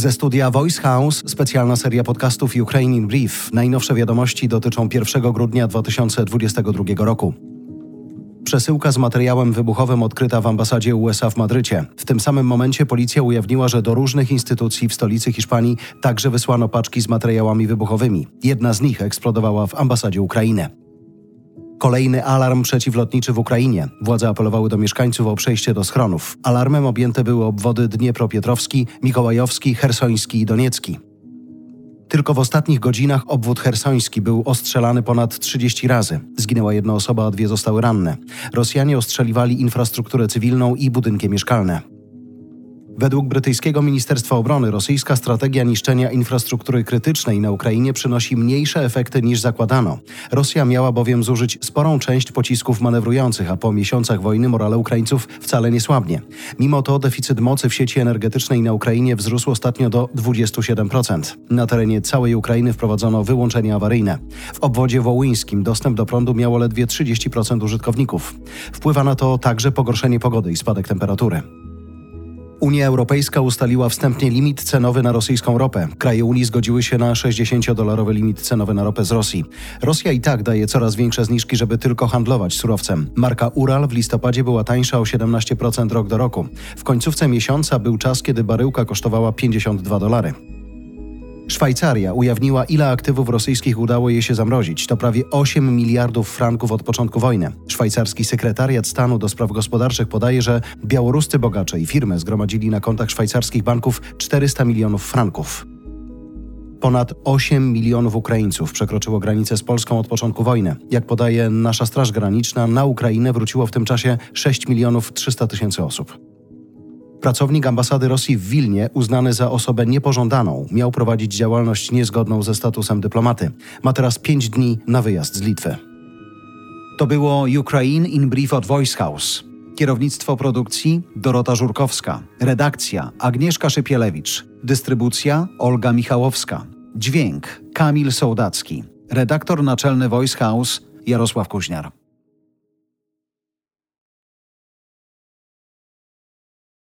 Ze studia Voice House specjalna seria podcastów Ukraine in Brief. Najnowsze wiadomości dotyczą 1 grudnia 2022 roku. Przesyłka z materiałem wybuchowym odkryta w ambasadzie USA w Madrycie. W tym samym momencie policja ujawniła, że do różnych instytucji w stolicy Hiszpanii także wysłano paczki z materiałami wybuchowymi. Jedna z nich eksplodowała w ambasadzie Ukrainy. Kolejny alarm przeciwlotniczy w Ukrainie. Władze apelowały do mieszkańców o przejście do schronów. Alarmem objęte były obwody Dniepropietrowski, Mikołajowski, Hersoński i Doniecki. Tylko w ostatnich godzinach obwód hersoński był ostrzelany ponad 30 razy. Zginęła jedna osoba, a dwie zostały ranne. Rosjanie ostrzeliwali infrastrukturę cywilną i budynki mieszkalne. Według brytyjskiego Ministerstwa Obrony rosyjska strategia niszczenia infrastruktury krytycznej na Ukrainie przynosi mniejsze efekty niż zakładano. Rosja miała bowiem zużyć sporą część pocisków manewrujących, a po miesiącach wojny morale Ukraińców wcale nie słabnie. Mimo to deficyt mocy w sieci energetycznej na Ukrainie wzrósł ostatnio do 27%. Na terenie całej Ukrainy wprowadzono wyłączenie awaryjne. W obwodzie wołyńskim dostęp do prądu miało ledwie 30% użytkowników. Wpływa na to także pogorszenie pogody i spadek temperatury. Unia Europejska ustaliła wstępnie limit cenowy na rosyjską ropę. Kraje Unii zgodziły się na 60-dolarowy limit cenowy na ropę z Rosji. Rosja i tak daje coraz większe zniżki, żeby tylko handlować surowcem. Marka Ural w listopadzie była tańsza o 17% rok do roku. W końcówce miesiąca był czas, kiedy baryłka kosztowała 52 dolary. Szwajcaria ujawniła, ile aktywów rosyjskich udało jej się zamrozić. To prawie 8 miliardów franków od początku wojny. Szwajcarski sekretariat stanu do spraw gospodarczych podaje, że białoruscy bogacze i firmy zgromadzili na kontach szwajcarskich banków 400 milionów franków. Ponad 8 milionów Ukraińców przekroczyło granicę z Polską od początku wojny. Jak podaje nasza Straż Graniczna, na Ukrainę wróciło w tym czasie 6 milionów 300 tysięcy osób. Pracownik ambasady Rosji w Wilnie, uznany za osobę niepożądaną, miał prowadzić działalność niezgodną ze statusem dyplomaty. Ma teraz pięć dni na wyjazd z Litwy. To było Ukraine in Brief od Voice House. Kierownictwo produkcji Dorota Żurkowska. Redakcja Agnieszka Szypielewicz. Dystrybucja Olga Michałowska. Dźwięk Kamil Sołdacki. Redaktor naczelny Voice House Jarosław Kuźniar.